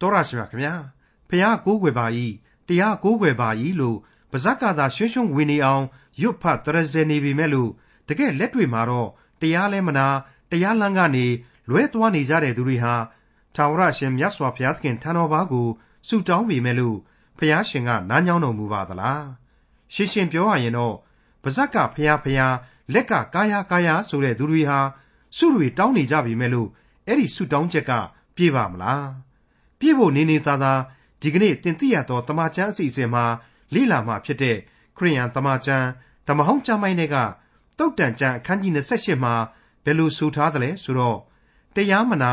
တော်ရရှိမြခင်ဗျာဖះကိုးကွယ်ပါ၏တရားကိုးကွယ်ပါ၏လို့ပါဇက်ကသာရွှွှွှဝင်နေအောင်ရွတ်ဖတ်တရဇယ်နေပြီမဲ့လို့တကယ်လက်တွေ့မှာတော့တရားလဲမနာတရားလမ်းကနေလွဲသွားနေကြတဲ့သူတွေဟာထာဝရရှင်မြတ်စွာဘုရားသခင်ထံတော်ဘာကိုဆုတောင်းပေမဲ့လို့ဖះရှင်ကနားညောင်းတော်မူပါသလားရှင်းရှင်းပြောရရင်တော့ပါဇက်ကဖះဖះလက်ကကာယကာယဆိုတဲ့သူတွေဟာဆုတွေတောင်းနေကြပြီမဲ့လို့အဲ့ဒီဆုတောင်းချက်ကပြေပါမလား ပြေဖို့နေနေသာသာဒီကနေ့တင်ပြရသောတမချန်းအစီအစဉ်မှာလေ့လာမှဖြစ်တဲ့ခရိယန်တမချန်းဓမ္မဟောင်းကျမ်းပိုင်းတွေကတုတ်တန်ကျမ်းအခန်းကြီး28မှာဘယ်လိုဆိုထားသလဲဆိုတော့တရားမနာ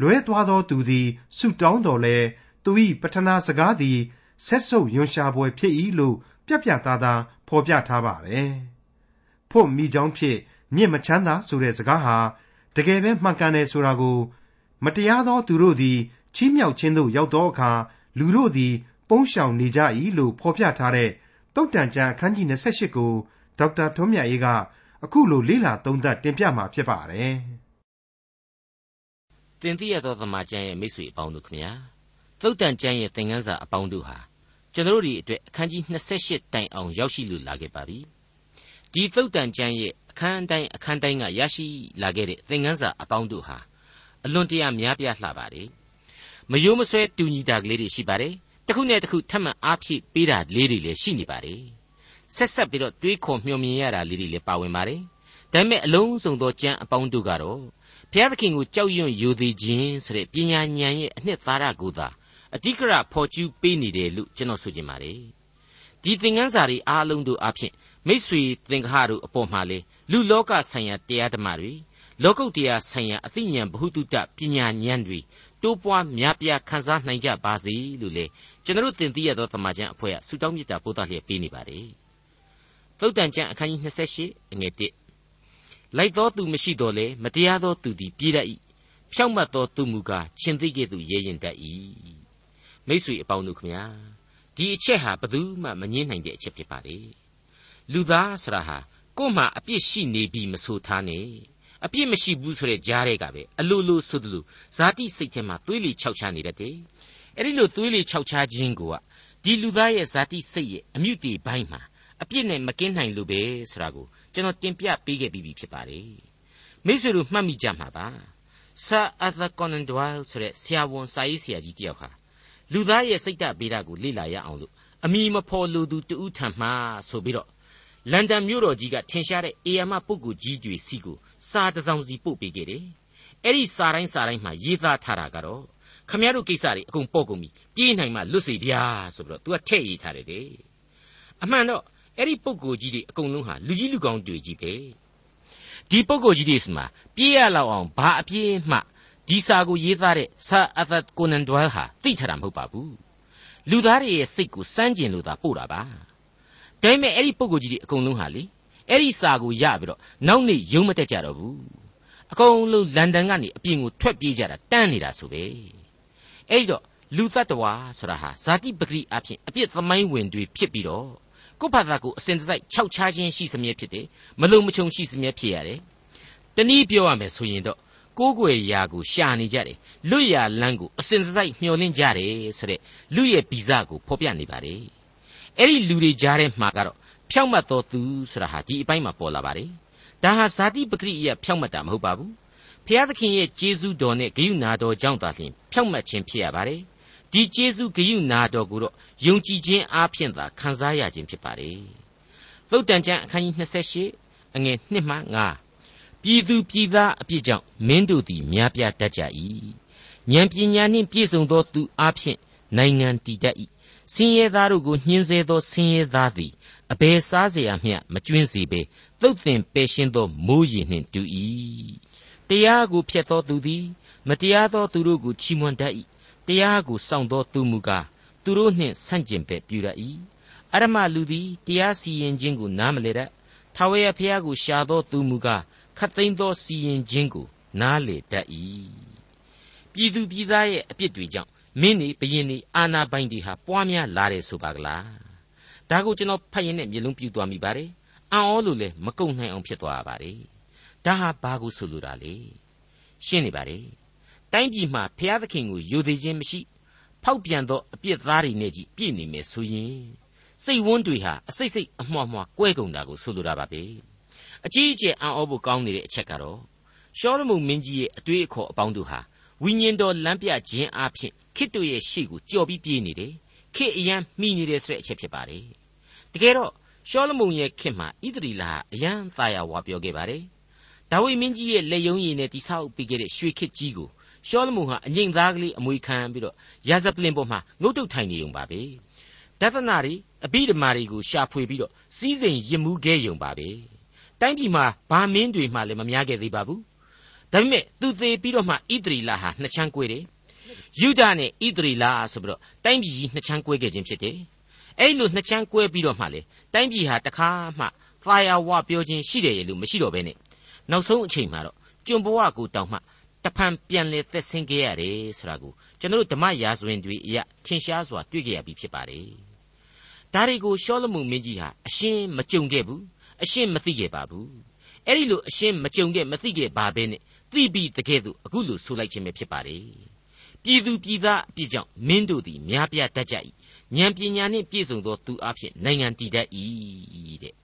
လွဲသွားသောသူသည်ဆုတောင်းတော်လဲသူ၏ပထနာစကားသည်ဆက်ဆုပ်ယွန်ရှာပွဲဖြစ်၏လို့ပြပြသားသားဖော်ပြထားပါတယ်။ဖို့မိကြောင်းဖြစ်မြင့်မချမ်းသာဆိုတဲ့စကားဟာတကယ်ပဲမှန်ကန်တယ်ဆိုတာကို မတရားသောသူတို့သည် ချီးမြှောက်ခြင်းသို့ရောက်သောအခါလူတို့သည် ပုန်းရှောင်နေကြ၏လို့ဖော်ပြထားတဲ့တုတ်တန်ကျမ်းအခန်းကြီး28ကိုဒေါက်တာထွန်းမြတ်အေးကအခုလိုလေ့လာသုံးသပ်တင်ပြมาဖြစ်ပါတယ်။တင်ပြရသောသမာကျမ်းရဲ့မိတ်ဆွေအပေါင်းတို့ခမညာတုတ်တန်ကျမ်းရဲ့သင်ခန်းစာအပေါင်းတို့ဟာကျွန်တော်တို့ဒီအတွက်အခန်းကြီး28တိုင်အောင်ရောက်ရှိလို့လာခဲ့ပါပြီ။ဒီတုတ်တန်ကျမ်းရဲ့အခန်းတိုင်းအခန်းတိုင်းကရရှိလာခဲ့တဲ့သင်ခန်းစာအပေါင်းတို့ဟာအလွန်တရာများပြားလှပါတယ်။ မယိုးမဆွဲတူညီတာကလေးတွေရှိပါတယ်။တစ်ခုနဲ့တစ်ခုထပ်မံအားဖြည့်ပေးတာလေးတွေလည်းရှိနေပါတယ်။ဆက်ဆက်ပြီးတော့တွေးခေါ်မျှော်မြင်ရတာလေးတွေလည်းပါဝင်ပါတယ်။ဒါပေမဲ့အလုံးစုံသောကျမ်းအပေါင်းတို့ကတော့ဘုရားသခင်ကိုကြောက်ရွံ့ယိုသေးခြင်းဆိုတဲ့ပညာဉာဏ်ရဲ့အနှစ်သာရကိုသာအတိကရဖော်ကျူးပေးနေတယ်လို့ကျွန်တော်ဆိုချင်ပါတယ်။ဒီသင်ခန်းစာတွေအားလုံးတို့အဖြစ်မိษွေသင်္ဃာတို့အပေါ်မှာလေလူလောကဆိုင်ရာတရားဓမ္မတွေလောကုတ်တရားဆိုင်ရာအသိဉာဏ်ဘ ഹു တုတပညာဉာဏ်တွေ တိုးပွားများပြားခံစားနိုင်ကြပါစေလို့လေကျွန်တော်တင်ပြရသောသမာကျမ်းအဖွဲ့ကဆုတောင်းမြတ်တာပို့သလျက်ပေးနေပါတယ်။သုတ်တန်ကျမ်းအခန်းကြီး28အငယ်1လိုက်သောသူမရှိတော့လေမတရားသောသူသည်ပြေးတတ်၏ဖြောင့်မတ်သောသူမူကားရှင်သိကဲ့သို့ရဲရင်တတ်၏မိတ်ဆွေအပေါင်းတို့ခမညာဒီအချက်ဟာဘယ်သူမှမငြင်းနိုင်တဲ့အချက်ဖြစ်ပါလေလူသားဆိုတာဟာကို့မှာအပြစ်ရှိနေပြီမဆိုထားနဲ့ အပြစ်မရှိဘူးဆိုတဲ့ကြားတဲ့ကပဲအလိုလိုဆိုသလိုဇာတိစိတ်ထဲမှာသွေးလီခြောက်ချနေတတ်တယ်အဲ့ဒီလိုသွေးလီခြောက်ချခြင်းကိုကဒီလူသားရဲ့ဇာတိစိတ်ရဲ့အမြင့်တီဘိုင်းမှာအပြစ်နဲ့မကင်းနိုင်လို့ပဲဆိုတာကိုကျွန်တော်တင်ပြပေးခဲ့ပြီးပြီဖြစ်ပါတယ်မိတ်ဆွေတို့မှတ်မိကြမှာပါဆာအာသာကွန်နန်ဒွိုင်ဆိုတဲ့ဆရာဝန်စာရေးဆရာကြီးတယောက်ဟာလူသားရဲ့စိတ်ဓာတ်ဗေဒကိုလေ့လာရအောင်လို့အမိမဖော်လိုသူတူးထံမှဆိုပြီးတော့လန်ဒန်မြို့တော်ကြီးကထင်ရှားတဲ့အေယာမပုဂ္ဂိုလ်ကြီးတွေစီကိုစာတစ်စောင်စီပို့ပေးခဲ့တယ်။အဲ့ဒီစာတိုင်းစာတိုင်းမှာရေးသားထားတာကတော့ခမရတို့ကိစ္စတွေအကုန်ပေါ့ကုန်ပြီပြေးနိုင်မှလွတ်စေဗျာဆိုပြီးတော့ तू ကထည့်ရေးထားတယ်တဲ့။အမှန်တော့အဲ့ဒီပုဂ္ဂိုလ်ကြီးတွေအကုန်လုံးဟာလူကြီးလူကောင်းတွေကြီးပဲ။ဒီပုဂ္ဂိုလ်ကြီးတွေစမှာပြေးရလောက်အောင်ဘာအပြေးမှဒီစာကိုရေးသားတဲ့ဆာအသတ်ကိုနန်ဒွဲဟာသိထားတာမဟုတ်ပါဘူးလူသားတွေရဲ့စိတ်ကိုစမ်းကျင်လို့သာပို့တာပါဒါပေမဲ့အဲ့ဒီပုံကိုကြီးတွေအကုန်လုံးဟာလေ အဲ့ဒီစာကိုရပြီးတော့နောက်နေ့ရုံးမတက်ကြတော့ဘူးအကုန်လုံးလန်ဒန်ကနေအပြင်ကိုထွက်ပြေးကြတာတန်းနေတာဆိုပဲအဲ့ဒီတော့လူသတ္တဝါဆိုတာဟာဇာတိပဂရိအဖြစ်အပြစ်သမိုင်းဝင်တွေဖြစ်ပြီးတော့ကိုယ့်ဘာသာကိုအစဉ်တစိုက်ခြောက်ခြားခြင်းရှိစမြဲဖြစ်တယ်မလုံမချုံရှိစမြဲဖြစ်ရတယ်တနည်းပြောရမယ်ဆိုရင်တော့ကိုးကွယ်ရာကိုရှာနေကြတယ်လွတ်ရာလမ်းကိုအစဉ်တစိုက်မျှော်လင့်ကြတယ်ဆိုတဲ့လူရဲ့ဗီဇကိုဖော်ပြနေပါတယ်အဲ့ဒီလူတွေကြားထဲမှာကတော့ ဖြောက်မှတ်တော်သူဆိုတာဟာဒီအပိုင်းမှာပေါ်လာပါတယ်ဒါဟာဇာတိပဂရိယဖြောက်မှတ်တာမဟုတ်ပါဘူးဖျားသခင်ရဲ့ကျေးဇူးတော်နဲ့ဂရုဏာတော်ကြောင့်သာလျှင်ဖြောက်မှတ်ခြင်းဖြစ်ရပါတယ်ဒီကျေးဇူးဂရုဏာတော်ကိုတော့ယုံကြည်ခြင်းအားဖြင့်သာခံစားရခြင်းဖြစ်ပါတယ်သုတ်တန်ကျမ်းအခန်းကြီး28အငယ်1မှ9ပြည်သူပြည်သားအပြစ်ကြောင့်မင်းတို့သည်များပြားတတ်ကြ၏ဉာဏ်ပညာနှင့်ပြည့်စုံသောသူအဖျင် နိုင်ငံတည်တတ်၏ဆင်းရဲသားတို့ကိုညှင်းဆဲသောဆင်းရဲသားသည်အဘယ်စားเสียမျှမကျွင်းစေပေသုတ်သင်ပယ်ရှင်းသောမိုးရည်နှင့်တူ၏တရားကိုဖျက်သောသူသည်မတရားသောသူတို့ကိုချီးမွမ်းတတ်၏တရားကိုစောင့်သောသူမူကားသူတို့နှင့်ဆန့်ကျင်ဘက်ပြုတတ်၏အရမလူသည်တရားစီရင်ခြင်းကိုနားမလည်တတ်ထာဝရဘုရားကိုရှာသောသူမူကားခတ်သိမ်းသောစီရင်ခြင်းကိုနားလေတတ်၏ပြည်သူပြည်သားရဲ့အပြစ်တွေကြောင့် မင်းနေဘရင်နေအာနာပိုင်တွေဟာပွားများလာတယ်ဆိုပါကလားဒါကိုကျွန်တော်ဖတ်ရင်နဲ့မျက်လုံးပြူသွားမိပါတယ်အံ့ဩလို့လည်းမကုန်နိုင်အောင်ဖြစ်သွားပါတယ်ဒါဟာဘာကိုဆိုလိုတာလဲရှင်းနေပါတယ်တိုင်းပြည်မှာဘုရားသခင်ကိုယိုသေးခြင်းမရှိဖောက်ပြန်သောအပြစ်သားတွေနဲ့ကြီးပြည့်နေမယ်ဆိုရင်စိတ်ဝန်းတွေဟာအစိတ်စိတ်အမွှားမွှားကွဲကုန်တာကိုဆိုလိုတာပါပဲအကြီးအကျယ်အံ့ဩဖို့ကောင်းနေတဲ့အချက်ကတော့ရှောလမုန်မင်းကြီးရဲ့အတွေးအခေါ်အပေါင်းတို့ဟာ ဝိညာဉ်တော်လမ်းပြခြင်းအဖြစ်ခစ်တို့ရဲ့ရှေ့ကိုကြော်ပြီးပြေးနေတယ်ခေအရန်မှီနေတယ်ဆိုတဲ့အချက်ဖြစ်ပါတယ်တကယ်တော့ရှောလမုန်ရဲ့ခေတ်မှာဣသရီလာအရန်သာယာဝါပြောခဲ့ပါတယ်ဒါဝိမင်းကြီးရဲ့လက်ယုံရည်နဲ့တိဆောက်ပေးခဲ့တဲ့ရွှေခေတ်ကြီးကိုရှောလမုန်ဟာအငိမ့်သားကလေးအမွေခံပြီးတော့ရာဇပလင်ပေါ်မှာငုတ်တုတ်ထိုင်နေုံပါပဲဒသနာတွေအဘိဓမ္မာတွေကိုရှာဖွေပြီးတော့စီးစိမ်ရစ်မှုခဲ့ယုံပါပဲတိုင်းပြည်မှာဘာမင်းတွေမှလည်းမများခဲ့သေးပါဘူး ဒါပေမဲ့သူသေးပြီးတော့မှဣသရီလာဟာနှစ်ချမ်းကွဲတယ်ယူဒနဲ့ဣသရီလာဆိုပြီးတော့တိုင်းပြည်ကြီးနှစ်ချမ်းကွဲခဲ့ခြင်းဖြစ်တယ်အဲ့လိုနှစ်ချမ်းကွဲပြီးတော့မှလေတိုင်းပြည်ဟာတခါမှသာယာဝပြောခြင်းရှိတယ်လို့မရှိတော့ဘဲနဲ့နောက်ဆုံးအချိန်မှာတော့ကျွန်ဘဝကိုတောင်မှတဖန်ပြန်လေသက်ဆင်းခဲ့ရတယ်ဆိုတာကိုကျွန်တော်တို့ဓမ္မရာဇဝင်တွေအရထင်ရှားစွာတွေ့ကြရပြီဖြစ်ပါတယ်ဒါတွေကိုရှောလမုန်မင်းကြီးဟာအရှင်းမကြုံခဲ့ဘူးအရှင်းမသိခဲ့ပါဘူးအဲ့ဒီလိုအရှင်းမကြုံခဲ့မသိခဲ့ပါဘဲနဲ့ သိပြီးတကယ်သူအခုလိုဆိုလိုက်ခြင်းပဲဖြစ်ပါတယ်ပြည်သူပြည်သားအပြစ်ကြောင့်မင်းတို့သည်များပြားတတ်ကြ၏ဉာဏ်ပညာနှင့်ပြည့်စုံသောသူအဖြစ်နိုင်ငံတည်တတ်၏တဲ့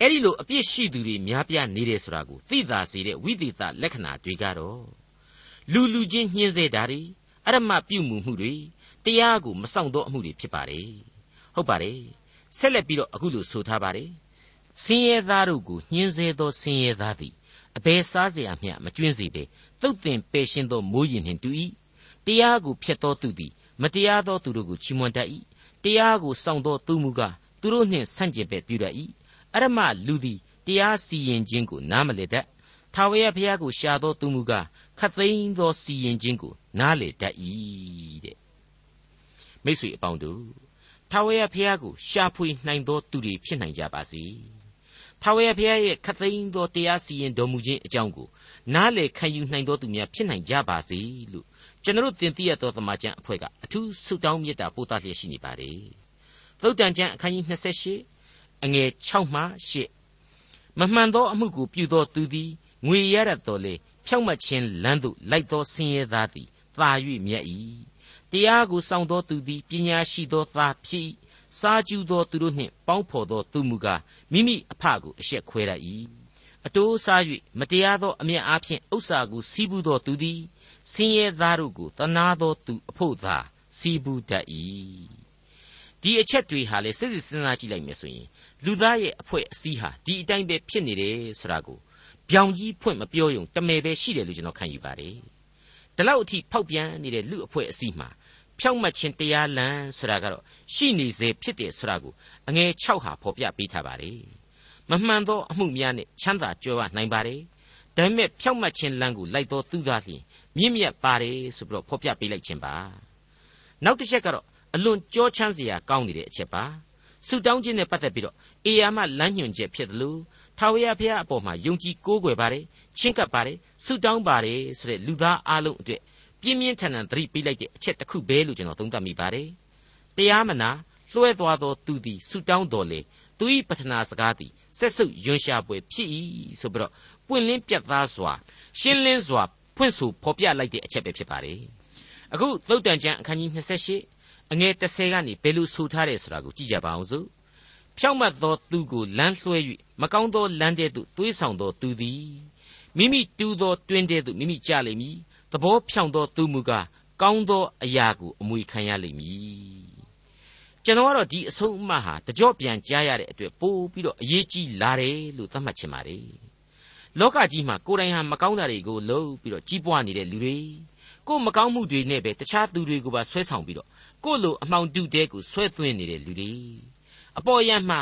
အဲ့ဒီလိုအပြစ်ရှိသူတွေများပြားနေတယ်ဆိုတာကိုသိသာစေတဲ့ဝိသေသလက္ခဏာတွေကတော့လူလူချင်းညှင်းဆဲတာတွေအရမပြုမှုမှုတွေတရားကိုမဆောင်သောအမှုတွေဖြစ်ပါတယ်ဟုတ်ပါတယ်ဆက်လက်ပြီးတော့အခုလိုဆိုထားပါတယ်ဆင်းရဲသားတို့ကိုညှင်းဆဲသောဆင်းရဲသားသည် အဘယ်စားเสียမျှမကျွင်းစေပေသုတ်တင်ပယ်ရှင်းသောမိုးရင်နှင့်တူ၏တရားကိုဖျက်သောသူသည်မတရားသောသူတို့ကိုချီးမွမ်းတတ်၏တရားကိုစောင့်သောသူမူကားသူတို့နှင့်ဆန့်ကျင်ဘက်ပြုတတ်၏အရမလူသည်တရားစီရင်ခြင်းကိုနားမလည်တတ်ထာဝရဘုရားကိုရှာသောသူမူကားခတ်သိမ်းသောစီရင်ခြင်းကိုနားလေတတ်၏တဲ့မိတ်ဆွေအပေါင်းတို့ထာဝရဘုရားကိုရှာဖွေနိုင်သောသူတွေဖြစ်နိုင်ကြပါစေ ထာဝရဘုရားရဲ့ခတ်သိမ်းသောတရားစီရင်တော်မူခြင်းအကြောင်းကိုနားလေခံယူနိုင်သောသူများဖြစ်နိုင်ကြပါစေလို့ကျွန်တော်တင်ပြရသောသမာကျမ်းအဖွဲ့ကအထူးဆုတောင်းမေတ္တာပို့သလျက်ရှိနေပါတယ်သုတ်တန်ကျမ်းအခန်းကြီး28အငယ်6မှ8မမှန်သောအမှုကိုပြုသောသူသည်ငွေရရတော်လေဖြောက်မှတ်ခြင်းလမ်းသို့လိုက်သောဆင်းရဲသားသည်သာ၍မြတ်၏တရားကိုစောင့်သောသူသည်ပညာရှိသောသားဖြစ်၏ စားကျူသောသူတို့နှင့်ပေါင်းဖော်သောသူမူကားမိမိအဖကိုအရှက်ခွဲတတ်၏အတိုးစား၍မတရားသောအမျက်အားဖြင့်ဥစ္စာကိုစီးပူးသောသူသည်ဆင်းရဲသားတို့ကိုတနာသောသူအဖို့သာစီးပူးတတ်၏ဒီအချက်တွေဟာလေစစ်စစ်စဉ်းစားကြည့်လိုက်မယ်ဆိုရင်လူသားရဲ့အဖွဲ့အစည်းဟာဒီအတိုင်းပဲဖြစ်နေတယ်ဆိုတာကိုပြောင်ကြီးဖွင့်မပြောယုံတမယ်ပဲရှိတယ်လို့ကျွန်တော်ခံယူပါတယ်ဒီလောက်အထိဖောက်ပြန်နေတဲ့လူအဖွဲ့အစည်းမှာ ဖြောက်မှတ်ခြင်းတရားလမ်းဆိုတာကတော့ရှိနေစေဖြစ်တယ်ဆိုတာကိုအငယ်6ဟာဖော်ပြပေးထားပါတယ်မမှန်သောအမှုများနဲ့ချမ်းသာကြွယ်ဝနိုင်ပါတယ်ဒါပေမဲ့ဖြောက်မှတ်ခြင်းလမ်းကိုလိုက်တော်သူသားလျင်မြင့်မြတ်ပါတယ်ဆိုပြီးတော့ဖော်ပြပေးလိုက်ခြင်းပါနောက်တစ်ချက်ကတော့အလွန်ကြောချမ်းစရာကောင်းနေတဲ့အချက်ပါဆုတောင်းခြင်းနဲ့ပတ်သက်ပြီးတော့အေယာမလမ်းညွှန်ချက်ဖြစ်တယ်လို့ထာဝရဘုရားအပေါ်မှာယုံကြည်ကိုးကွယ်ပါတယ်ချင်းကပ်ပါတယ်ဆုတောင်းပါတယ်ဆိုတဲ့လူသားအလုံးအတွက် ပြင်းပြင်းထန်ထန်သတိပေးလိုက်တဲ့အချက်တစ်ခုပဲလို့ကျွန်တော်သုံးသပ်မိပါတယ်တရားမနာလွှဲသွားသောသူသည်ဆုတောင်းတော်လေသူ၏ပထနာစကားသည်ဆက်ဆုပ်ယွန်ရှာပွဲဖြစ်၏ဆိုပြီးတော့ပွင့်လင်းပြတ်သားစွာရှင်းလင်းစွာဖွင့်ဆိုဖော်ပြလိုက်တဲ့အချက်ပဲဖြစ်ပါတယ်အခုသုတ်တန်ကျမ်းအခန်းကြီး28အငယ်30ကနေဘယ်လိုဆိုထားတယ်ဆိုတာကိုကြည့်ကြပါအောင်စို့ဖြောင့်မတ်သောသူကိုလမ်းလွှဲ၍မကောင်းသောလမ်းတဲ့သို့သွေးဆောင်သောသူသည်မိမိတူသောတွင်တဲ့သို့မိမိကြလိမ့်မည် သဘောဖြောင့်သောသူမူကားကောင်းသောအရာကိုအမွေခံရလိမ့်မည်ကျွန်တော်ကတော့ဒီအဆုံးအမဟာတကြော့ပြန်ကြားရတဲ့အတွက်ပို့ပြီးတော့အရေးကြီးလာတယ်လို့သတ်မှတ်ချင်ပါတယ်လောကကြီးမှာကိုယ်တိုင်ဟာမကောင်းတာတွေကိုလုပ်ပြီးတော့ကြီးပွားနေတဲ့လူတွေကိုမကောင်းမှုတွေနဲ့ပဲတခြားသူတွေကိုပါဆွဲဆောင်ပြီးတော့ကိုယ့်လိုအမှောင်တူတဲကိုဆွဲသွင်းနေတဲ့လူတွေအပေါ်ယံမှာ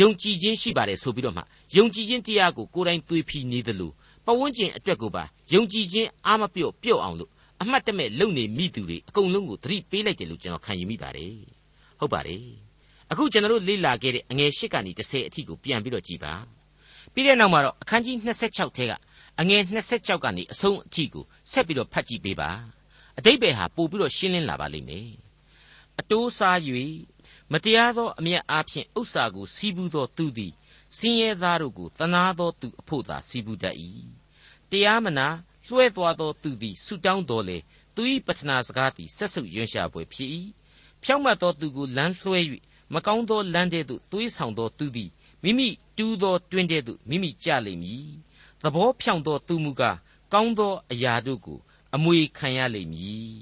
ယုံကြည်ခြင်းရှိပါတယ်ဆိုပြီးတော့မှယုံကြည်ခြင်းတရားကိုကိုယ်တိုင်သွေးဖီနေတယ်လို့ ပဝန်းကျင်အတွက်ကိုပါယုံကြည်ခြင်းအားမပြော့ပြော့အောင်လို့အမှတ်တမဲ့လုံနေမိသူတွေအကုန်လုံးကိုသတိပေးလိုက်တယ်လို့ကျွန်တော်ခံယူမိပါတယ်ဟုတ်ပါတယ်အခုကျွန်တော်လေ့လာခဲ့တဲ့အငယ်၈ကနေ30အထိကိုပြန်ပြီးတော့ကြည်ပါပြီးတဲ့နောက်မှာတော့အခန်းကြီး26ထဲကအငယ်26ကနေအဆုံးအထိကိုဆက်ပြီးတော့ဖတ်ကြည့်ပေးပါအတိတ်ဘယ်ဟာပို့ပြီးတော့ရှင်းလင်းလာပါလိမ့်မယ်အတိုးစား၍မတရားသောအမျက်အားဖြင့်ဥစ္စာကိုစီးပူးသောသူသည် စင်းရဲသားတို့ကိုတနာသောသူအဖို့သာစီးပူးတတ်၏တရားမနာလွှဲသွားသောသူသည်ဆုတောင်းတော်လေသူ၏ပတနာစကားသည်ဆက်ဆုပ်ရွံ့ရှာပွဲဖြစ်၏ဖြောင့်မတ်သောသူကိုလမ်းလွှဲ၍မကောင်းသောလမ်းတဲ့သို့သွေးဆောင်သောသူသည်မိမိတူးသောတွင်တဲ့သို့မိမိကြလိမ့်မည်သဘောဖြောင့်သောသူမူကားကောင်းသောအရာတို့ကိုအမွေခံရလိမ့်မည်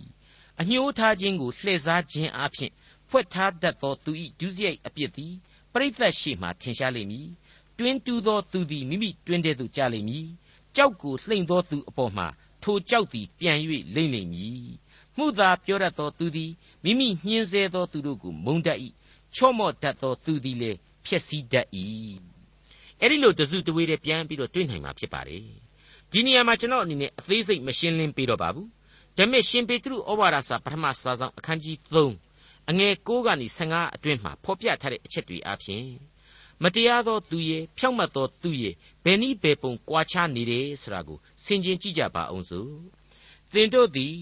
အညှိုးထားခြင်းကိုလှည့်စားခြင်းအပြင်ဖွက်ထားတတ်သောသူ၏ဒုစရိုက်အပြစ်သည်ပရိသတ်ရှိမှထင်ရှားလိမ့်မည် တွင်တူးသောသူသည်မိမိတွင်တဲ့သို့ကြလိမ့်မည်ကြောက်ကိုလှိမ့်သောသူအပေါ်မှာထိုကြောက်သည်ပြန်၍လိမ့်လိမ့်မည်မှုသာပြောတတ်သောသူသည်မိမိညှင်းဆဲသောသူတို့ကိုမုန်းတတ်၏ချော့မော့တတ်သောသူသည်လည်းဖျက်ဆီးတတ်၏အဲ့ဒီလိုတစုတဝေးတည်းပြန်ပြီးတော့တွေးနိုင်မှာဖြစ်ပါတယ်ဒီနေရာမှာကျွန်တော်အနေနဲ့အသေးစိတ်မရှင်းလင်းပေးတော့ပါဘူးဒါပေမဲ့ရှင်ပေတရုဩဝါဒစာပထမစာဆောင်အခန်းကြီး3အငယ်6ကနေ15အတွင်းမှာဖော်ပြထားတဲ့အချက်တွေအပြင် မတရားသောသူရဲ့ဖြောက်မတ်သောသူရဲ့ဘယ်နည်းဘယ်ပုံကွာခြားနေတယ်ဆိုတာကိုဆင်ခြင်ကြည့်ကြပါအောင်စို့သင်တို့သည်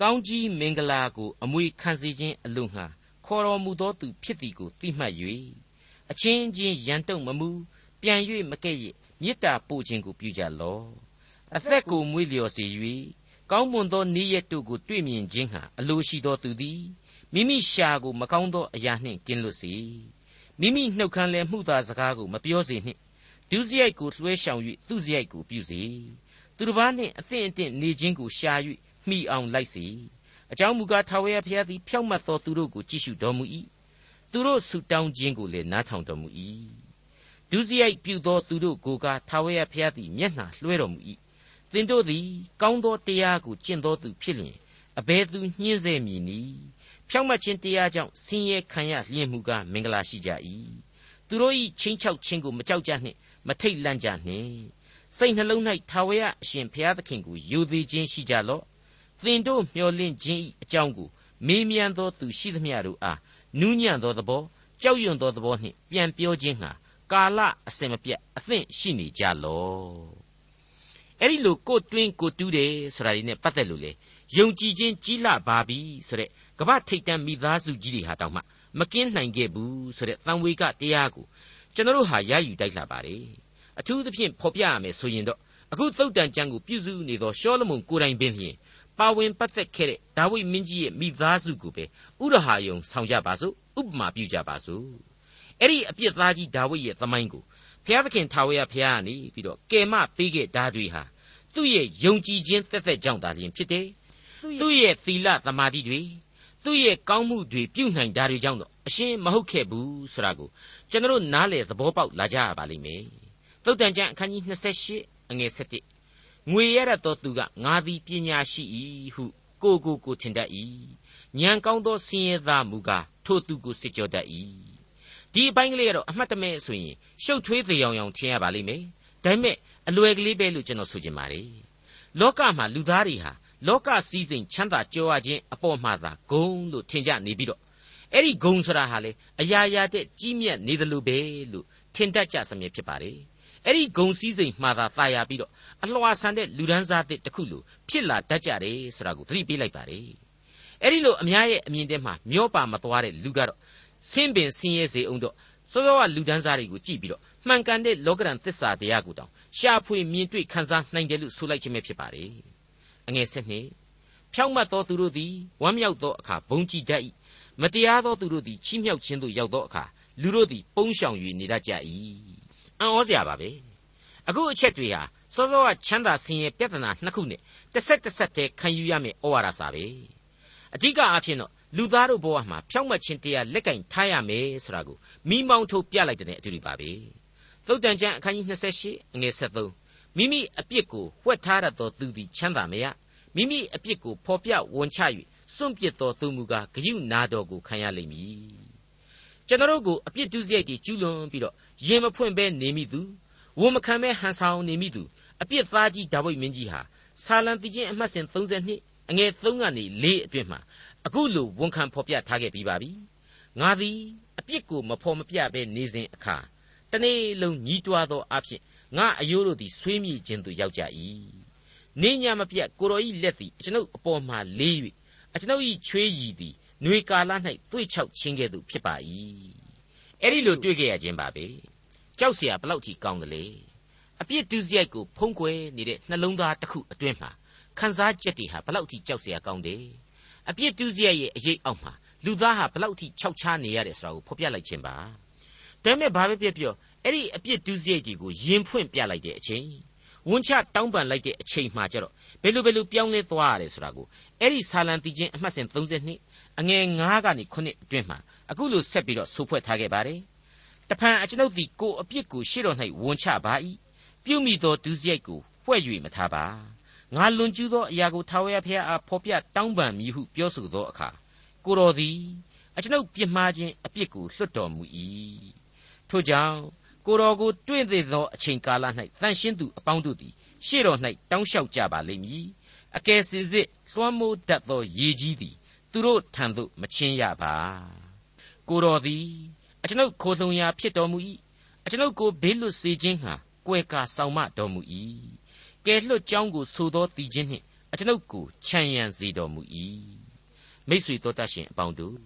ကောင်းကြီးမင်္ဂလာကို အမွေခံစေခြင်းအလို့ငှာခေါ်တော်မူသောသူဖြစ်သည်ကိုသိမှတ်၍အချင်းချင်းရန်တုံမမူပြန်၍မကဲ့ရဲ့မေတ္တာပို့ခြင်းကိုပြုကြလော့အသက်ကိုမွေးလျော်စေ၍ကောင်းမွန်သောနေ့ရက်တို့ကိုတွေ့မြင်ခြင်းဟာအလိုရှိသောသူသည်မိမိရှာကိုမကောင်းသောအရာနှင့်ကင်းလွတ်စေ မိမိနှုတ်ခမ်းလည်းမှုသာစကားကိုမပြောစေနှင့်ဒုစရိုက်ကိုလွှဲရှောင်၍သူစရိုက်ကိုပြုစေသူတစ်ပါးနှင့်အသင့်အတင့်နေခြင်းကိုရှာ၍မိအောင်လိုက်စေအကြောင်းမူကားထာဝရဘုရားသည်ဖြောက်မတ်သောသူတို့ကိုကြည့်ရှုတော်မူ၏သူတို့ဆုတောင်းခြင်းကိုလည်းနားထောင်တော်မူ၏ဒုစရိုက်ပြုသောသူတို့ကိုကထာဝရဘုရားသည်မျက်နှာလွှဲတော်မူ၏သင်တို့သည်ကောင်းသောတရားကိုကျင့်သောသူဖြစ်လျင်အဘယ်သူညှင်းဆဲမည်နည်း ဖြောင့်မတ်ခြင်းတရားကြောင့်ဆင်းရဲခံရလျင်မူကားမင်္ဂလာရှိကြ၏သူတို့၏ချင်းချောက်ခြင်းကိုမကြောက်ကြနှင့်မထိတ်လန့်ကြနှင့်စိတ်နှလုံး၌ထာဝရအရှင်ဘုရားသခင်ကိုယိုသေးခြင်းရှိကြလော့သင်တို့မျှော်လင့်ခြင်း၏အကြောင်းကိုမေးမြန်းသောသူရှိသမျှတို့အားနူးညံ့သောသဘောကြောက်ရွံ့သောသဘောနှင့်ပြန်ပြောခြင်းဟာကာလအစဉ်မပြတ်အသင့်ရှိနေကြလော့အဲ့ဒီလိုကိုတွင်းကိုတူးတယ်ဆိုတာဒီနဲ့ပတ်သက်လို့လေယုံကြည်ခြင်းကြီးလှပါပြီဆိုတဲ့ ကမ္ဘာထိတ်တန့်မိသားစုကြီးတွေဟာတောင်မှမကင်းနိုင်ခဲ့ဘူးဆိုတဲ့သံဝေကတရားကိုကျွန်တော်တို့ဟာရယူတိုက်လာပါတယ်အထူးသဖြင့်ဖော်ပြရမယ်ဆိုရင်တော့အခုသုတ်တန်ကျမ်းကိုပြုစုနေသောရှောလမုန်ကိုယ်တိုင်ပင်လျင်ပါဝင်ပတ်သက်ခဲ့တဲ့ဒါဝိမင်းကြီးရဲ့မိသားစုကိုပဲဥရဟာယုံဆောင်ကြပါစို့ဥပမာပြုကြပါစို့အဲ့ဒီအပြစ်သားကြီးဒါဝိရဲ့သမိုင်းကိုဘုရားသခင်ထာဝရဘုရားကနေပြီးတော့ကယ်မပေးခဲ့ဓာတွေဟာသူ့ရဲ့ယုံကြည်ခြင်းသက်သက်ကြောင့်သာလျှင်ဖြစ်တယ်သူ့ရဲ့သီလသမာဓိတွေ သူ့ရဲ့ကောင်းမှုတွေပြုနိုင်တာတွေကြောင့်တော့အရှင်းမဟုတ်ခဲ့ဘူးဆိုတာကိုကျွန်တော်နားလေသဘောပေါက်လာကြရပါလိမ့်မယ်သုတ်တန်ကျမ်းအခန်းကြီး28အငယ်7ငွေရတတ်သောသူကငါသည်ပညာရှိ၏ဟုကိုကိုကိုထင်တတ်၏ဉာဏ်ကောင်းသောဆင်းရဲသားမူကားထိုသူကိုစစ်ကြောတတ်၏ဒီအပိုင်းကလေးကတော့အမှတ်တမဲ့ဆိုရင်ရှုပ်ထွေးသေးအောင်အောင်ထင်ရပါလိမ့်မယ်ဒါပေမဲ့အလွယ်ကလေးပဲလို့ကျွန်တော်ဆိုချင်ပါတယ်လောကမှာလူသားတွေဟာ လောကစည်းစိမ်ချမ်းသာကြွယ်ဝခြင်းအပေါ်မှာသာဂုံလို့ထင်ကြနေပြီးတော့အဲ့ဒီဂုံဆိုတာဟာလေအရာရာတဲ့ကြီးမြတ်နေတယ်လို့ပဲလို့ထင်တတ်ကြစမြဲဖြစ်ပါတယ်အဲ့ဒီဂုံစည်းစိမ်မှာသာသာယာပြီးတော့အလွှာဆန်တဲ့လူဒန်းစားတဲ့တစ်ခုလိုဖြစ်လာတတ်ကြတယ်ဆိုတာကိုသတိပေးလိုက်ပါတယ်အဲ့ဒီလိုအများရဲ့အမြင်ထဲမှာမျောပါမသွားတဲ့လူကတော့ဆင်းပင်ဆင်းရဲစေအောင်တော့စောစောကလူဒန်းစားတွေကိုကြည့်ပြီးတော့မှန်ကန်တဲ့လောကရန်သစ္စာတရားကိုတောင်ရှာဖွေမြင်တွေ့ခံစားနိုင်တယ်လို့ဆိုလိုက်ခြင်းပဲဖြစ်ပါတယ် အငယ်ဆက်နှစ်ဖြောင့်မတ်သောသူတို့သည်ဝမ်းမြောက်သောအခါဘုံကြည်တတ်၏မတရားသောသူတို့သည်ချီးမြှောက်ခြင်းသို့ရောက်သောအခါလူတို့သည်ပုန်းရှောင်၍နေတတ်ကြ၏အံ့ဩစရာပါပဲအခုအချက်တွေဟာစောစောကချမ်းသာဆင်းရဲပြဿနာနှစ်ခုနဲ့တစ်ဆက်တစ်ဆက်တည်းခံယူရမယ့်ဩဝါဒစာပဲအဓိကအဖြစ်တော့လူသားတို့ဘဝမှာဖြောင့်မတ်ခြင်းတရားလက်ကင်ထားရမယ်ဆိုတာကိုမိမောင်းထုတ်ပြလိုက်တဲ့အတူတူပါပဲသုတ်တန်ကျမ်းအခန်းကြီး28အငယ်73 မိမိအပြစ်ကိုဝှက်ထားရသောသူသည်ချမ်းသာမရမိမိအပြစ်ကိုဖော်ပြဝန်ချ၍စွန့်ပစ်သောသူမူကားဂယုနာတော်ကိုခံရလိမ့်မည်ကျွန်တော်တို့ကိုအပြစ်ဒုစရိုက်တွေကျူးလွန်ပြီးတော့ရင်မဖွင့်ဘဲနေမိသူဝန်မခံဘဲဟန်ဆောင်နေမိသူအပြစ်သားကြီးဒါဝိဒ်မင်းကြီးဟာဆာလံတိချင်းအမှတ်စဉ်32အငယ်3ကနေ4အတွင်းမှာအခုလိုဝန်ခံဖော်ပြထားခဲ့ပြီးပါပြီငါသည်အပြစ်ကိုမဖော်မပြဘဲနေစဉ်အခါတနေ့လုံးညီးတွားသောအဖြစ် ငါအယိုးတို့သည်ဆွေးမြေ့ခြင်းသို့ရောက်ကြ၏နေညမပြတ်ကိုတော်ဤလက်သည်ကျွန်ုပ်အပေါ်မှလေး၍အကျွန်ုပ်ဤချွေးရည်သည်နှွေကာလ၌သွေ့ချောက်ခြင်းကဲ့သို့ဖြစ်ပါ၏အဲ့ဒီလိုတွေ့ကြရခြင်းပါပဲကြောက်เสียဘလောက်ထိကောင်းတယ်လေအပြစ်ဒုစရိုက်ကိုဖုံးကွယ်နေတဲ့နှလုံးသားတစ်ခုအတွင်းမှာ ခံစားချက်တွေဟာဘလောက်ထိကြောက်စရာကောင်းတယ်အပြစ်တူးစရိုက်ရဲ့အရေးအောက်မှာလူသားဟာဘလောက်ထိခြောက်ခြားနေရတယ်ဆိုတာကိုဖော်ပြလိုက်ခြင်းပါဒါပေမဲ့ဘာပဲပြောပြော အဲ့ဒီအပြစ်တူးစရိုက်တွေကိုယင်ဖွင့်ပြလိုက်တဲ့အချိန်ဝန်ချတောင်းပန်လိုက်တဲ့အချိန်မှကျတော့ဘယ်လိုဘယ်လိုပြောင်းလဲသွားရတယ်ဆိုတာကိုအဲ့ဒီဆာလံတီချင်းအမှတ်စဉ်32အငယ်9ကနေ9အတွင်းမှာအခုလိုဆက်ပြီးတော့ဆိုဖွဲ့ထားခဲ့ပါတယ်တဖန်အကျွန်ုပ်သည်ကိုအပြစ်ကိုရှေ့တော်၌ဝန်ချပါ၏ပြုမိသောဒုစရိုက်ကိုဖွဲ့၍မထားပါငါလွန်ကျူးသောအရာကိုထာဝရဘုရားအားဖော်ပြတောင်းပန်မည်ဟုပြောဆိုသောအခါကိုတော်သည်အကျွန်ုပ်ပြစ်မှားခြင်းအပြစ်ကိုလွတ်တော်မူ၏ထို့ကြောင့် ကိုတော်ကိုတွေ့သေးသောအချိန်ကာလ၌တန်ရှင်းသူအပေါင်းတို့သည်ရှေ့တော်၌တောင်းလျှောက်ကြပါလိမ့်မည်အကယ်စင်စစ်လွှမ်းမိုးတတ်သောရေကြီးသည်သူတို့ထံသို့မချင်းရပါကိုတော်သည်အကျွန်ုပ်ခိုလှုံရာဖြစ်တော်မူ၏အကျွန်ုပ်ကိုဘေးလွတ်စေခြင်းဟာကွယ်ကာဆောင်မတော်မူ၏ကယ်လွတ်ကြောင်းကိုဆိုသောတည်ခြင်းနှင့်အကျွန်ုပ်ကိုခြံရံစေတော်မူ၏မိတ်ဆွေတော်တတ်ရှင်အပေါင်းတို့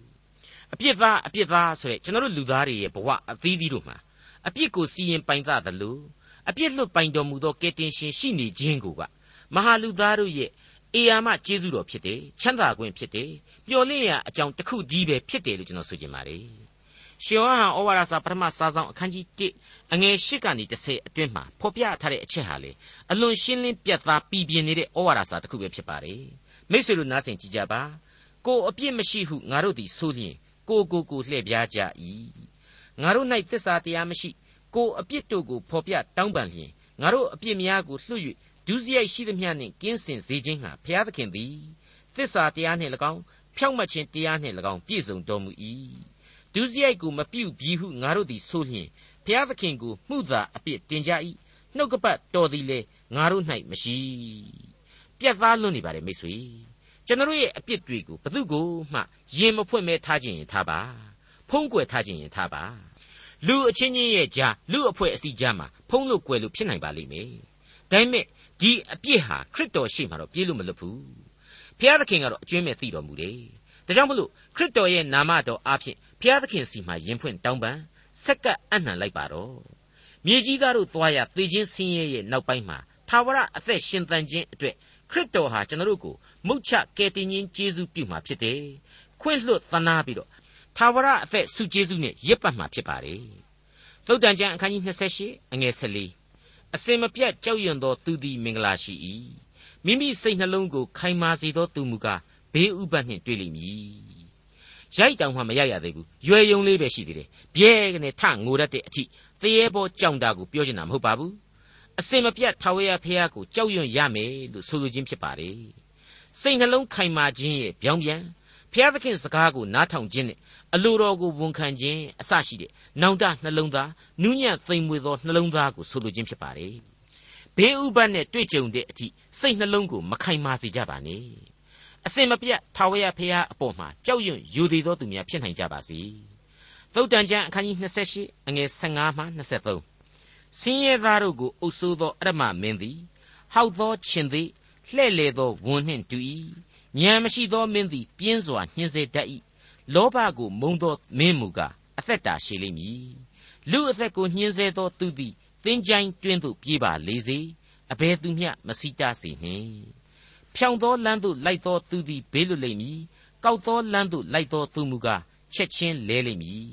အပြစ်သားအပြစ်သားဆိုတဲ့ကျွန်တော်တို့လူသားတွေရဲ့ဘဝအသီးသီးတို့မှာ အပြစ်ကိုစီရင်ပိုင်သသလိုအပြစ်လွတ်ပိုင်တော်မူသောကယ်တင်ရှင်ရှိနေခြင်းကိုကမဟာလူသားတို့ရဲ့အေယာမကျေးဇူးတော်ဖြစ်တယ်ချမ်းသာခွင့်ဖြစ်တယ်ပျော်လင့်ရာအကြောင်းတစ်ခုတည်းပဲဖြစ်တယ်လို့ကျွန်တော်ဆိုချင်ပါတယ်ရှင်ယောဟန်ဩဝါဒစာပထမစာဆောင်အခန်းကြီး1အငယ်8ကနေ10အတွင်းမှာဖော်ပြထားတဲ့အချက်ဟာလေအလွန်ရှင်းလင်းပြတ်သားပြည်ပြင်းနေတဲ့ဩဝါဒစာတစ်ခုပဲဖြစ်ပါတယ်မိတ်ဆွေတို့နားဆင်ကြည့်ကြပါကိုအပြစ်မရှိဟုငါတို့သည်ဆိုလျင်ကိုကိုကိုလှည့်ပြားကြ၏ ငါတို့၌တစ္ဆာတရားမရှိကိုအပြစ်တို့ကိုဖော်ပြတောင်းပန်လျင်ငါတို့အပြစ်များကိုလွှတ်၍ဒုစရိုက်ရှိသမျှနှင့်ကင်းစင်စေခြင်းဟာဘုရားသခင်သည်သစ္စာတရားနှင့်၎င်းဖြောင့်မတ်ခြင်းတရားနှင့်၎င်းပြည့်စုံတော်မူ၏ဒုစရိုက်ကိုမပြုတ်ပြီးဟုငါတို့သည်ဆိုလျင်ဘုရားသခင်ကိုမှုသာအပြစ်တင်ကြ၏နှုတ်ကပတ်တော်သည်လေငါတို့၌မရှိပြတ်သားလွန်းနေပါလေမိတ်ဆွေကျွန်တော်ရဲ့အပြစ်တွေကိုဘသူကိုမှရင်မဖွင့်မဲထားခြင်းရင်ထားပါ ဖုံးကွယ်ထားခြင်းရင်ထားပါလူအချင်းချင်းရဲ့ကြားလူအဖွဲ့အစည်းကြားမှာဖုံးလို့ကွယ်လို့ဖြစ်နိုင်ပါလိမ့်မယ်ဒါပေမဲ့ဒီအပြစ်ဟာခရစ်တော်ရှိမှတော့ပြေးလို့မလွတ်ဘူးဘုရားသခင်ကတော့အကျွမ်းမဲ့သိတော်မူတယ်ဒါကြောင့်မလို့ခရစ်တော်ရဲ့နာမတော်အားဖြင့်ဘုရားသခင်စီမှာယင်ဖွင့်တောင်းပန်ဆက်ကပ်အနှံလိုက်ပါတော့မြေကြီးသားတို့သွားရသေခြင်းဆင်းရဲရဲ့နောက်ပိုင်းမှာသာဝရအသက်ရှင်သန်ခြင်းအတွက်ခရစ်တော်ဟာကျွန်တော်တို့ကိုမုတ်ချကယ်တင်ခြင်းကျေးဇူးပြုမှာဖြစ်တယ်ခွင့်လွှတ်သနာပြီးတော့ သာဝရအသက်ဆုကျေးဇူးနဲ့ရစ်ပတ်မှာဖြစ်ပါတယ်သုတ်တန်ကျမ်းအခန်းကြီး28အငယ်14အစင်မပြတ်ကြောက်ရွံ့သောသူသည်မင်္ဂလာရှိ၏မိမိစိတ်နှလုံးကိုခိုင်မာစေသောသူမူကားဘေးဥပတ်နှင့်တွေ့လိမ့်မည်ရိုက်တောင်မှမရိုက်ရသေးဘူးရွယ်ယုံလေးပဲရှိသေးတယ်ပြဲကနေထငိုတတ်တဲ့အထိတရေပေါ်ကြောင်တာကိုပြောချင်တာမဟုတ်ပါဘူးအစင်မပြတ်ထာဝရဘုရားကိုကြောက်ရွံ့ရမယ်လို့ဆိုလိုခြင်းဖြစ်ပါတယ်စိတ်နှလုံးခိုင်မာခြင်းရဲ့ပြောင်းပြန် ဘုရားသခင်စကားကိုနားထောင်ခြင်းနဲ့အလိုတော်ကိုဝန်ခံခြင်းအစရှိတဲ့နောင်တနှလုံးသားနူးညံ့သိမ်မွေသောနှလုံးသားကိုဆိုလိုခြင်းဖြစ်ပါတယ်ဘေးဥပတ်နဲ့တွေ့ကြုံတဲ့အထိစိတ်နှလုံးကိုမခိုင်မာစေကြပါနဲ့အစင်မပြတ်ထာဝရဘုရားအပေါ်မှာကြောက်ရွံ့ယူသေးသောသူများဖြစ်နိုင်ကြပါစေသုတ်တန်ကျမ်းအခန်းကြီး28အငယ်15မှ23ဆင်းရဲသားတို့ကိုအုပ်ဆိုးသောအရမမင်းသည်ဟောက်သောခြင်းသည်လှဲ့လေသောဝန်နှင့်တူ၏ ဉာဏ်မရှိသောမင်းသည် ပြင်းစွာညှင်းဆဲတတ်၏လောဘကိုမုံသောမင်းမူကားအသက်တာရှည်လိမ့်မည်လူအသက်ကိုညှင်းဆဲသောသူသည်သင်ချိုင်းတွင်းသို့ပြေးပါလေစေအဘယ်သူမျှမစီတားစေနှင့်ဖြောင်သောလမ်းသို့လိုက်သောသူသည်ဘေးလွတ်လိမ့်မည်ကောက်သောလမ်းသို့လိုက်သောသူမူကားချက်ချင်းလဲလိမ့်မည်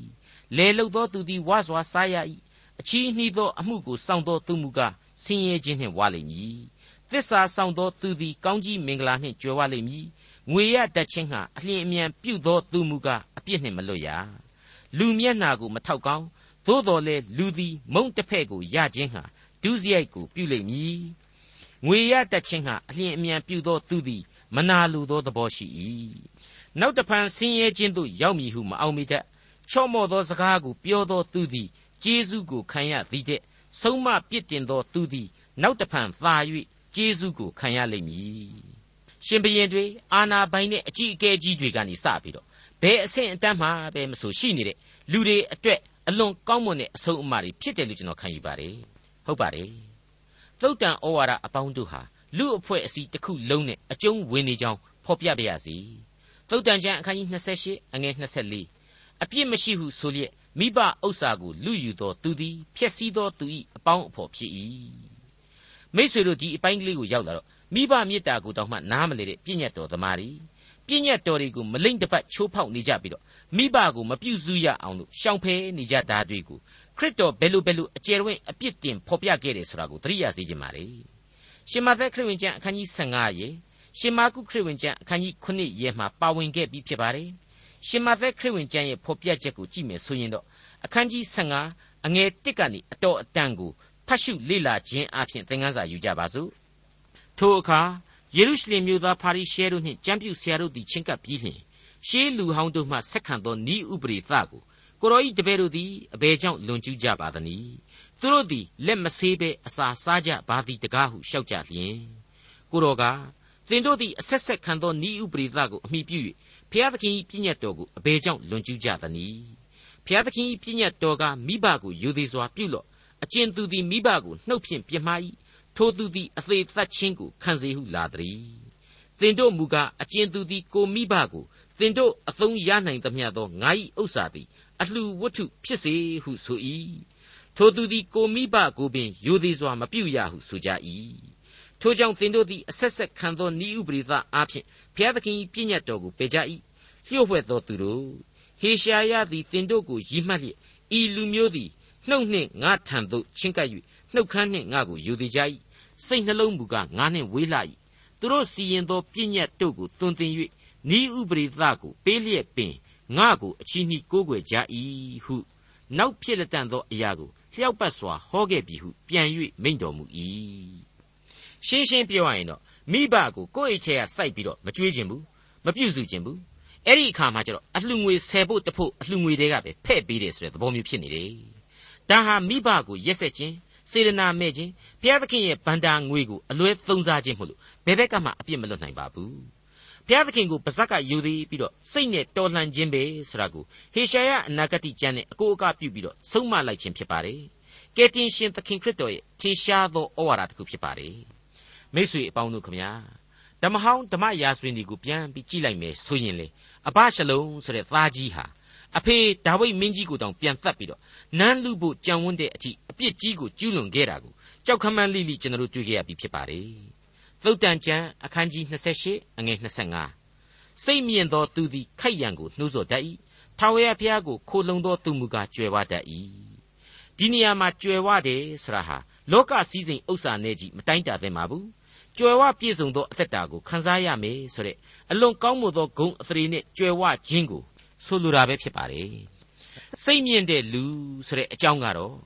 လဲလုသောသူသည်ဝါစွာစားရ၏အချီးနှီးသောအမှုကိုစောင့်သောသူမူကားဆင်းရဲခြင်းနှင့်ဝါလိမ့်မည် သစ္စာဆောင်သောသူသည်ကောင်းကြီးမင်္ဂလာနှင့်ကြွယ်ဝလိမ့်မည်ငွေရတတ်ခြင်းဟာအလျင်အမြန်ပြုသောသူမူကားအပြစ်နှင့်မလွတ်ရလူမျက်နာကိုမထောက်ကောင်းသို့တော်လေလူသည်မုံတစ်ဖက်ကိုရခြင်းဟာဒုစရိုက်ကိုပြုလိမ့်မည်ငွေရတတ်ခြင်းဟာအလျင်အမြန်ပြုသောသူသည်မနာလိုသောသဘောရှိ၏နောက်တဖန်ဆင်းရဲခြင်းသို့ရောက်မည်ဟုမအောင်မိတတ်ချော့မော့သောစကားကိုပြောသောသူသည်ကျေးဇူးကိုခံရသည်တဲ့ဆုံးမပြစ်တင်သောသူသည်နောက်တဖန်သာ၍ ကျေးဇူးကိုခံရလိမ့်မည်ရှင်ဘရင်တွေအာနာပိုင်နဲ့အကြီးအကဲကြီးတွေကနေစပြီးတော့ဘယ်အဆင့်အတန်းမှပဲမဆိုရှိနေတဲ့လူတွေအတွက်အလွန်ကောင်းမွန်တဲ့အဆုံးအမတွေဖြစ်တယ်လို့ကျွန်တော်ခံယူပါတယ်ဟုတ်ပါတယ်သုတ်တန်ဩဝါဒအပေါင်းတို့ဟာလူအဖွဲ့အစည်းတစ်ခုလုံးနဲ့အကျုံးဝင်နေကြောင်းဖော်ပြပါရစေသုတ်တန်ကျမ်းအခန်းကြီး28အငယ်24အပြစ်မရှိဟုဆိုလျက်မိဘဥစ္စာကိုလူယူသောသူသည်ဖျက်ဆီးသောသူ၏အပေါင်းအဖော်ဖြစ်၏ မိษွေတို့ဒီအပိုင်းကလေးကိုရောက်လာတော့မိဘမေတ္တာကိုတောင်မှနားမလေတဲ့ပြည့်ညတ်တော်သမားတွေပြည့်ညတ်တော်တွေကိုမလိမ့်တပတ်ချိုးဖောက်နေကြပြီးတော့မိဘကိုမပြုစုရအောင်လို့ရှောင်ဖယ်နေကြတာတွေကိုခရစ်တော်ဘယ်လိုဘယ်လိုအကျယ်ဝင့်အပြစ်တင်ဖော်ပြခဲ့တယ်ဆိုတာကိုသတိရစေခြင်းပါလေရှင်မသက်ခရစ်ဝင်ကျမ်းအခန်းကြီး15ရေရှင်မာကုခရစ်ဝင်ကျမ်းအခန်းကြီး9ရေမှာပါဝင်ခဲ့ပြီးဖြစ်ပါတယ်ရှင်မသက်ခရစ်ဝင်ကျမ်းရဲ့ဖော်ပြချက်ကိုကြည့်မယ်ဆိုရင်တော့အခန်းကြီး15အငယ်1ကနေအတော်အတန်ကို ဖတ်ရှုလေ့လာခြင်းအပြင်သင်ခန်းစာယူကြပါစို့ထိုအခါယေရုရှလင်မြို့သားပါရိရှဲတို့နှင့်ကျမ်းပြုဆရာတို့သည်ချင်းကပ်ပြီးလျှင်ရှေးလူဟောင်းတို့မှဆက်ခံသောဤဥပရိသကိုကိုရောဤတပည့်တို့သည်အဘယ်ကြောင့်လွန်ကျူးကြပါသနည်းသူတို့သည်လက်မဆေးဘဲအစာစားကြပါသည်တကားဟုရှောက်ကြလျင်ကိုရောကသင်တို့သည်အဆက်ဆက်ခံသောဤဥပရိသကိုအမိပြု၍ဖျားသခင်၏ပြည့်ညတ်တော်ကိုအဘယ်ကြောင့်လွန်ကျူးကြသနည်းဖျားသခင်၏ပြည့်ညတ်တော်ကမိဘကိုယူသေးစွာပြုလော့ အကျဉ်သူသည်မိဘကိုနှုတ်ဖြင့်ပြမှား၏ထိုသူသည်အသေးသက်ချင်းကိုခံစေဟုလာသည်သင်တို့မူကားအကျဉ်သူသည်ကိုမိဘကိုသင်တို့အသုံးရနိုင်သမျှသောငါ၏ဥစ္စာသည်အလှဝတ္ထုဖြစ်စေဟုဆို၏ထိုသူသည်ကိုမိဘကိုပင်ယူသည်စွာမပြုရဟုဆိုကြ၏ထိုကြောင့်သင်တို့သည်အဆက်ဆက်ခံသောဤဥပရိသအားဖြင့်ဘုရားသခင်၏ပြည့်ညတ်တော်ကိုပယ်ကြ၏လျှို့ဝှက်သောသူတို့ဟေရှာယသည်သင်တို့ကိုရည်မှတ်လျက်ဤလူမျိုးသည် နှုတ်နှင့်ငါထံသို့ချင်းကပ်၍နှုတ်ခမ်းနှင့်ငါကိုယူသည်ကြ၏စိတ်နှလုံးမူကားငါနှင့်ဝေးလှ၏သူတို့စီရင်သောပြည့်ညတ်တို့ကိုသွန်သင်၍ဤဥပရိသကိုပေးလျက်ပင်ငါကိုအချီးနှီးကိုးကွယ်ကြ၏ဟုနောက်ဖြစ်လက်တန်သောအရာကိုလျှောက်ပတ်စွာဟောခဲ့ပြီဟုပြန်၍မိန့်တော်မူ၏ရှင်းရှင်းပြောရရင်တော့မိဘကိုကိုယ့်အိတ်ထဲကစိုက်ပြီးတော့မကြွေးခြင်းဘူးမပြုစုခြင်းဘူးအဲ့ဒီအခါမှာကျတော့အလှငွေဆယ်ဖို့တဖို့အလှငွေတွေကပဲဖဲ့ပေးတယ်ဆိုတဲ့သဘောမျိုးဖြစ်နေတယ် ဒါဟာမိဘကိုရက်ဆက်ခြင်းစေတနာမဲ့ခြင်းဘုရားသခင်ရဲ့ဗန္တာငွေကိုအလွဲသုံးစားခြင်းမဟုတ်လို့ဘယ်ဘက်ကမှအပြစ်မလွတ်နိုင်ပါဘူးဘုရားသခင်ကိုပါဇက်ကယူသည်ပြီးတော့စိတ်နဲ့တော်လှန်ခြင်းပဲဆိုတာကိုဟေရှာယအနာဂတိကျမ်းနဲ့အကိုအကပြုပြီးတော့ဆုံးမလိုက်ခြင်းဖြစ်ပါတယ်ကယ်တင်ရှင်သခင်ခရစ်တော်ရဲ့ထင်ရှားသောဩဝါဒတစ်ခုဖြစ်ပါတယ်မိတ်ဆွေအပေါင်းတို့ခမညာဓမ္မဟောင်းဓမ္မရာဇဝင်တွေကိုပြန်ပြီးကြည့်လိုက်မယ်ဆိုရင်လေအဘရှလုံဆိုတဲ့သားကြီးဟာ အဖေဒါဝိဒ်မင်းကြီးကိုတောင်ပြန်တတ်ပြီးတော့နန်းလူဖို့ကြံဝန်းတဲ့အထိအပြစ်ကြီးကိုကျူးလွန်ခဲ့တာကိုကြောက်ခမန်းလိလိကျွန်တော်တို့တွေ့ခဲ့ရပြီဖြစ်ပါတယ်သုတ်တန်ကျမ်းအခန်းကြီး28အငယ်25စိတ်မြင့်သောသူသည်ခိုက်ရန်ကိုနှိုးဆော်တတ်၏ထာဝရဘုရားကိုခိုလုံသောသူမူကားကြွယ်ဝတတ်၏ဒီနေရာမှာကြွယ်ဝတယ်ဆိုတာဟာလောကစည်းစိမ်ဥစ္စာနဲ့ကြီးမတိုင်းတာသင့်ပါဘူးကြွယ်ဝပြည့်စုံသောအသက်တာကိုခံစားရမယ်ဆိုတဲ့အလွန်ကောင်းမွန်သောဂုဏ်အသရေနဲ့ကြွယ်ဝခြင်းကို ဆိုလိုတာပဲဖြစ်ပါတယ်စိတ်မြင့်တဲ့လူဆိုတဲ့အကြောင်းကတော့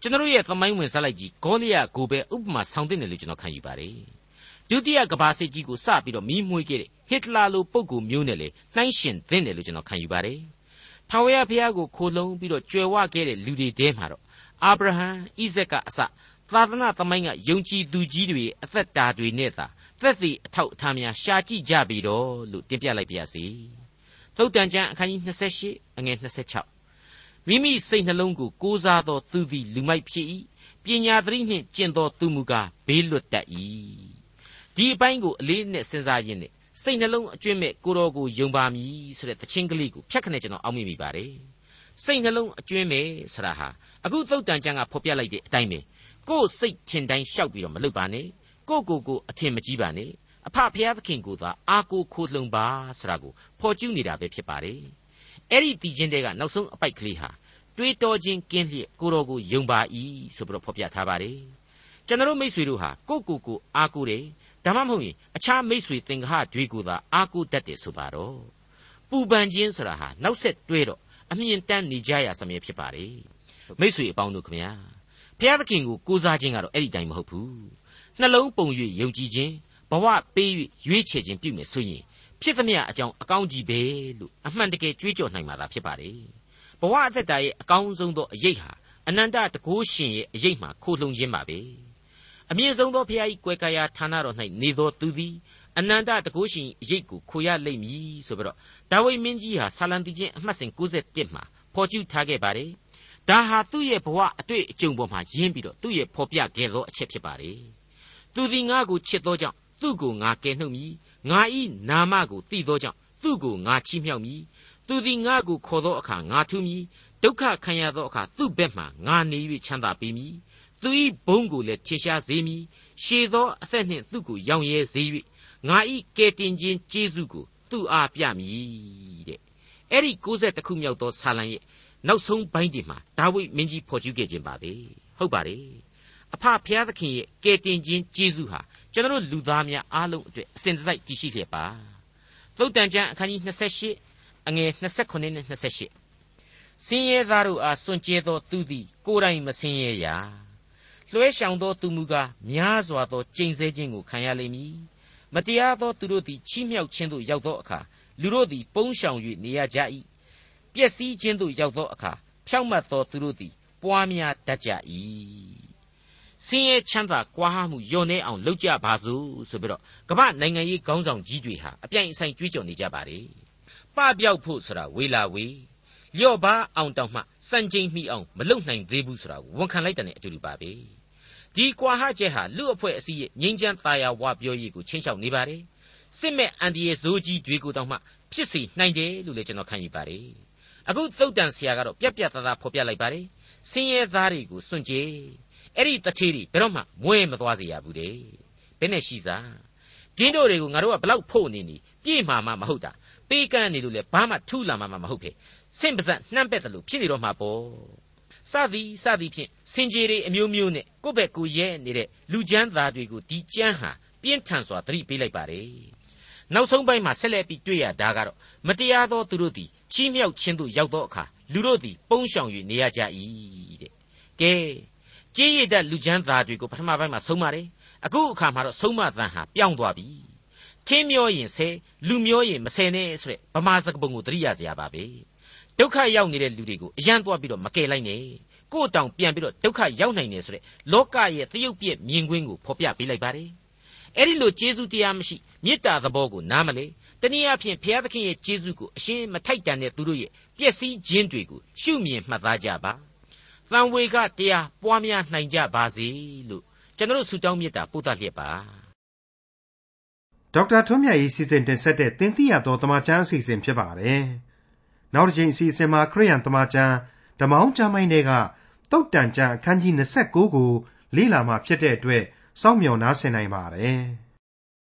ကျွန်တော်ရဲ့သမိုင်းဝင်ဇာတ်လိုက်ကြီးဂေါလိယကိုပဲဥပမာဆောင်တဲ့တယ်လို့ကျွန်တော်ခံယူပါတယ်ဒုတိယကမ္ဘာစစ်ကြီးကိုစပြီးတော့မီးမွှေးခဲ့တဲ့ဟစ်တလာလိုပုံကူမျိုးနဲ့လေနှိုင်းရှင်သင့်တယ်လို့ကျွန်တော်ခံယူပါတယ်ထာဝရဘုရားကိုခိုလုံပြီးတော့ကြွယ်ဝခဲ့တဲ့လူတွေတဲမှာတော့အာဗြဟံဣဇက်ကအစသာသနာသမိုင်းကယုံကြည်သူကြီးတွေအသက်တာတွေနဲ့သာသက်သေအထောက်အထားများရှာကြည့်ကြပြီတော့လို့တင်ပြလိုက်ပါရစေ သုတ်တန်ကျမ်းအခန်းကြီး28အငယ်26မိမိစိတ်နှလုံးကိုကိုးစားသောသူသည်လူမိုက်ဖြစ်၏ပညာသတိနှင့်ကျင့်သောသူမူကားဘေးလွတ်တတ်၏ဒီအပိုင်းကိုအလေးနဲ့စဉ်းစားရင်းနဲ့စိတ်နှလုံးအကျွင့်မဲ့ကိုတော်ကိုယုံပါမည်ဆိုတဲ့တခြင်းကလေးကိုဖြတ်ခနဲ့ကျွန်တော်အောက်မိမိပါတယ်စိတ်နှလုံးအကျွင့်မဲ့ဆိုတာဟာအခုသုတ်တန်ကျမ်းကဖော်ပြလိုက်တဲ့အတိုင်းပဲကိုယ်စိတ်ထင်တိုင်းရှောက်ပြီးတော့မလုပ်ပါနဲ့ကိုကိုကိုအထင်မကြီးပါနဲ့ အဖဖျားသခင်ကိုသာအာကိုခိုလှုံပါဆိုတာကိုဖော်ကျူးနေတာပဲဖြစ်ပါတယ်အဲ့ဒီတည်ခြင်းတွေကနောက်ဆုံးအပိုက်ကလေးဟာတွေးတောခြင်းကင်းလျက်ကိုတော်ကိုယုံပါ၏ဆိုပြီးတော့ဖော်ပြထားပါတယ်ကျွန်တော်မိษွေတို့ဟာကိုကိုကိုအာကိုတယ်ဒါမှမဟုတ်ရင်အခြားမိษွေသင်္ဃဟတွေကိုသာအာကိုတတ်တယ်ဆိုပါတော့ပူပန်ခြင်းဆိုတာဟာနောက်ဆက်တွဲတော့အမြင့်တန်းနေကြရစမြဲဖြစ်ပါတယ်မိษွေအပေါင်းတို့ခမညာဘုရားသခင်ကိုကိုးစားခြင်းကတော့အဲ့ဒီတိုင်းမဟုတ်ဘူးနှလုံးပုံ၍ယုံကြည်ခြင်း ဘဝပေး၍ရွေးချယ်ခြင်းပြုမယ်ဆိုရင်ဖြစ်သမျှအကြောင်းအကောင်းကြီးပဲလို့အမှန်တကယ်ကြွေးကြော်နိုင်မှာသာဖြစ်ပါတယ်ဘဝအသက်တာရဲ့အကောင်းဆုံးသောအရေးဟာအနန္တတကုရှင်ရဲ့အရေးမှခိုလှုံခြင်းပါပဲအမြင့်ဆုံးသောဘုရား၏ကွယ်ကာယဌာနတော်၌နေသောသူသည်အနန္တတကုရှင်အရေးကိုခိုရလိမ့်မည်ဆိုပြီးတော့ဒါဝိမင်းကြီးဟာဆာလံတိချင်းအမှတ်စဉ်61မှာဖော်ကျူးထားခဲ့ပါတယ်ဒါဟာသူ့ရဲ့ဘဝအတွေ့အကြုံပေါ်မှာယင်းပြီးတော့သူ့ရဲ့ဖော်ပြခဲ့သောအချက်ဖြစ်ပါတယ်သူသည်ငါ့ကိုချစ်သောကြောင့် သူ့ကိုငါကယ်နှုတ်မည်ငါဤနာမကိုသိသောကြောင့်သူ့ကိုငါချီးမြှောက်မည်သူသည်ငါ့ကိုခေါ်သောအခါငါထူးမည်ဒုက္ခခံရသောအခါသူ့ဘက်မှငါနေ၍ချမ်းသာပေးမည်သူ၏ဘုန်းကိုလည်းထင်ရှားစေမည်ရှည်သောအသက်နှင့်သူ့ကိုရောင်ရဲစေ၍ငါဤကယ်တင်ခြင်းကျေးဇူးကိုသူ့အားပြမည်တဲ့အဲ့ဒီ60ခုမြောက်သောဆာလံရဲ့နောက်ဆုံးပိုင်းဒီမှာဒါဝိမင်းကြီးဖော်ကျူးခဲ့ခြင်းပါပဲဟုတ်ပါတယ်အဖဖျားသခင်ရဲ့ကယ်တင်ခြင်းကျေးဇူးဟာ ကျွန်တော်လူသားများအားလုံးအတွက်အစဉ်တစိုက်တည်ရှိလျက်ပါသုတ်တန်ကျမ်းအခန်းကြီး28အငယ်29နဲ့28စင်းရဲသားတို့အားစွန့်ကြဲသောသူသည်ကိုယ်တိုင်မစင်းရဲရာလွှဲရှောင်သောသူမူကားများစွာသောကျိန်ဆဲခြင်းကိုခံရလိမ့်မည်မတရားသောသူတို့သည်ချီးမြှောက်ခြင်းသို့ရောက်သောအခါလူတို့သည်ပုန်းရှောင်၍နေရကြ၏ပျက်စီးခြင်းသို့ရောက်သောအခါဖြောင့်မတ်သောသူတို့သည်ပွားများတတ်ကြ၏ ဆင်းရဲချမ်းသာကွာဟမှုယုံနေအောင်လုပ်ကြပါစို့ဆိုပြီးတော့ကမ္ဘာနိုင်ငံရေးခေါင်းဆောင်ကြီးတွေဟာအပြိုင်အဆိုင်ကြွေးကြော်နေကြပါတယ်ပပျောက်ဖို့ဆိုတာဝေလာဝေလျော့ပါအောင်တောင်မှစံချိန်မိအောင်မလုံနိုင်သေးဘူးဆိုတာဝန်ခံလိုက်တဲ့အတူတူပါပဲဒီကွာဟချက်ဟာလူအဖွဲ့အစည်းရဲ့ငြိမ်းချမ်းသာယာဝပြောရေးကိုချင်းချောက်နေပါတယ်စစ်မဲ့အန်ဒီရဲ့ဇိုးကြီးတွေကိုတောင်မှဖြစ်စေနိုင်တယ်လို့လည်းကျွန်တော်ခံယူပါတယ်အခုသုတ်တန်ဆရာကတော့ပြက်ပြက်သားသားဖော်ပြလိုက်ပါတယ်ဆင်းရဲသားတွေကိုစွန့်ကြဲ အဲ့ဒီတထေးတွေဘယ်တော့မှမွဲမသွားစေရဘူးတဲ့ဘယ်နဲ့ရှိစားဒင်းတို့တွေကိုငါတို့ကဘလောက်ဖို့နေနေပြည့်မှာမှမဟုတ်တာပေးကမ်းနေလို့လေဘာမှထူလာမှာမဟုတ်ဖေစင့်ပါဇက်နှမ်းပက်တယ်လို့ဖြစ်နေတော့မှာပေါ့စသည်စသည်ဖြင့်စင်ကြေတွေအမျိုးမျိုးနဲ့ကိုယ့်ဘက်ကိုရဲနေတဲ့လူချမ်းသားတွေကိုဒီကြမ်းဟာပြင်းထန်စွာသတိပေးလိုက်ပါတယ်နောက်ဆုံးပိုင်းမှာဆက်လက်ပြီးတွေ့ရတာကတော့မတရားသောသူတို့သည်ချီးမြှောက်ခြင်းသို့ရောက်သောအခါလူတို့သည် ပုန်းရှောင်၍နေရကြ၏တဲ့ကဲ ကြေးရတဲ့လူချမ်းသားတွေကိုပထမပိုင်းမှာဆုံးမတယ်အခုအခါမှာတော့ဆုံးမသံဟာပြောင်းသွားပြီထင်းမျောရင်ဆဲလူမျောရင်မဆဲနဲ့ဆိုတဲ့ဗမာစကားပုံကိုသတိရစရာပါပဲဒုက္ခရောက်နေတဲ့လူတွေကိုအယံသွားပြီးတော့မကယ်လိုက်နဲ့ကို့တောင်ပြန်ပြီးတော့ဒုက္ခရောက်နိုင်တယ်ဆိုတဲ့လောကရဲ့သရုပ်ပြည့်မြင်ကွင်းကိုဖော်ပြပေးလိုက်ပါတယ်အဲ့ဒီလိုကျေးဇူးတရားမရှိမေတ္တာသဘောကိုနားမလဲတနည်းအားဖြင့်ဘုရားသခင်ရဲ့ကျေးဇူးကိုအရှင်းမထိုက်တန်တဲ့သူတို့ရဲ့ပျက်စီးခြင်းတွေကိုရှုမြင်မှတ်သားကြပါ သံဝေကတရားပွားများနိုင်ကြပါစေလို့ကျွန်တော်ဆုတောင်းမေတ္တာပို့သလျက်ပါဒေါက်တာထွန်းမြတ်ရေးစီစဉ်တင်ဆက်တဲ့တင်ပြတော်တမချန်းအစီအစဉ်ဖြစ်ပါတယ်နောက်တစ်ချိန်အစီအစဉ်မှာခရိယန်တမချန်းဓမ္မောင်းကျမ်းိုင်းတွေကတုတ်တန်ကျမ်းအခန်းကြီး29ကိုလေ့လာမှဖြစ်တဲ့အတွက်စောင့်မျှော်နားဆင်နိုင်ပါတယ်။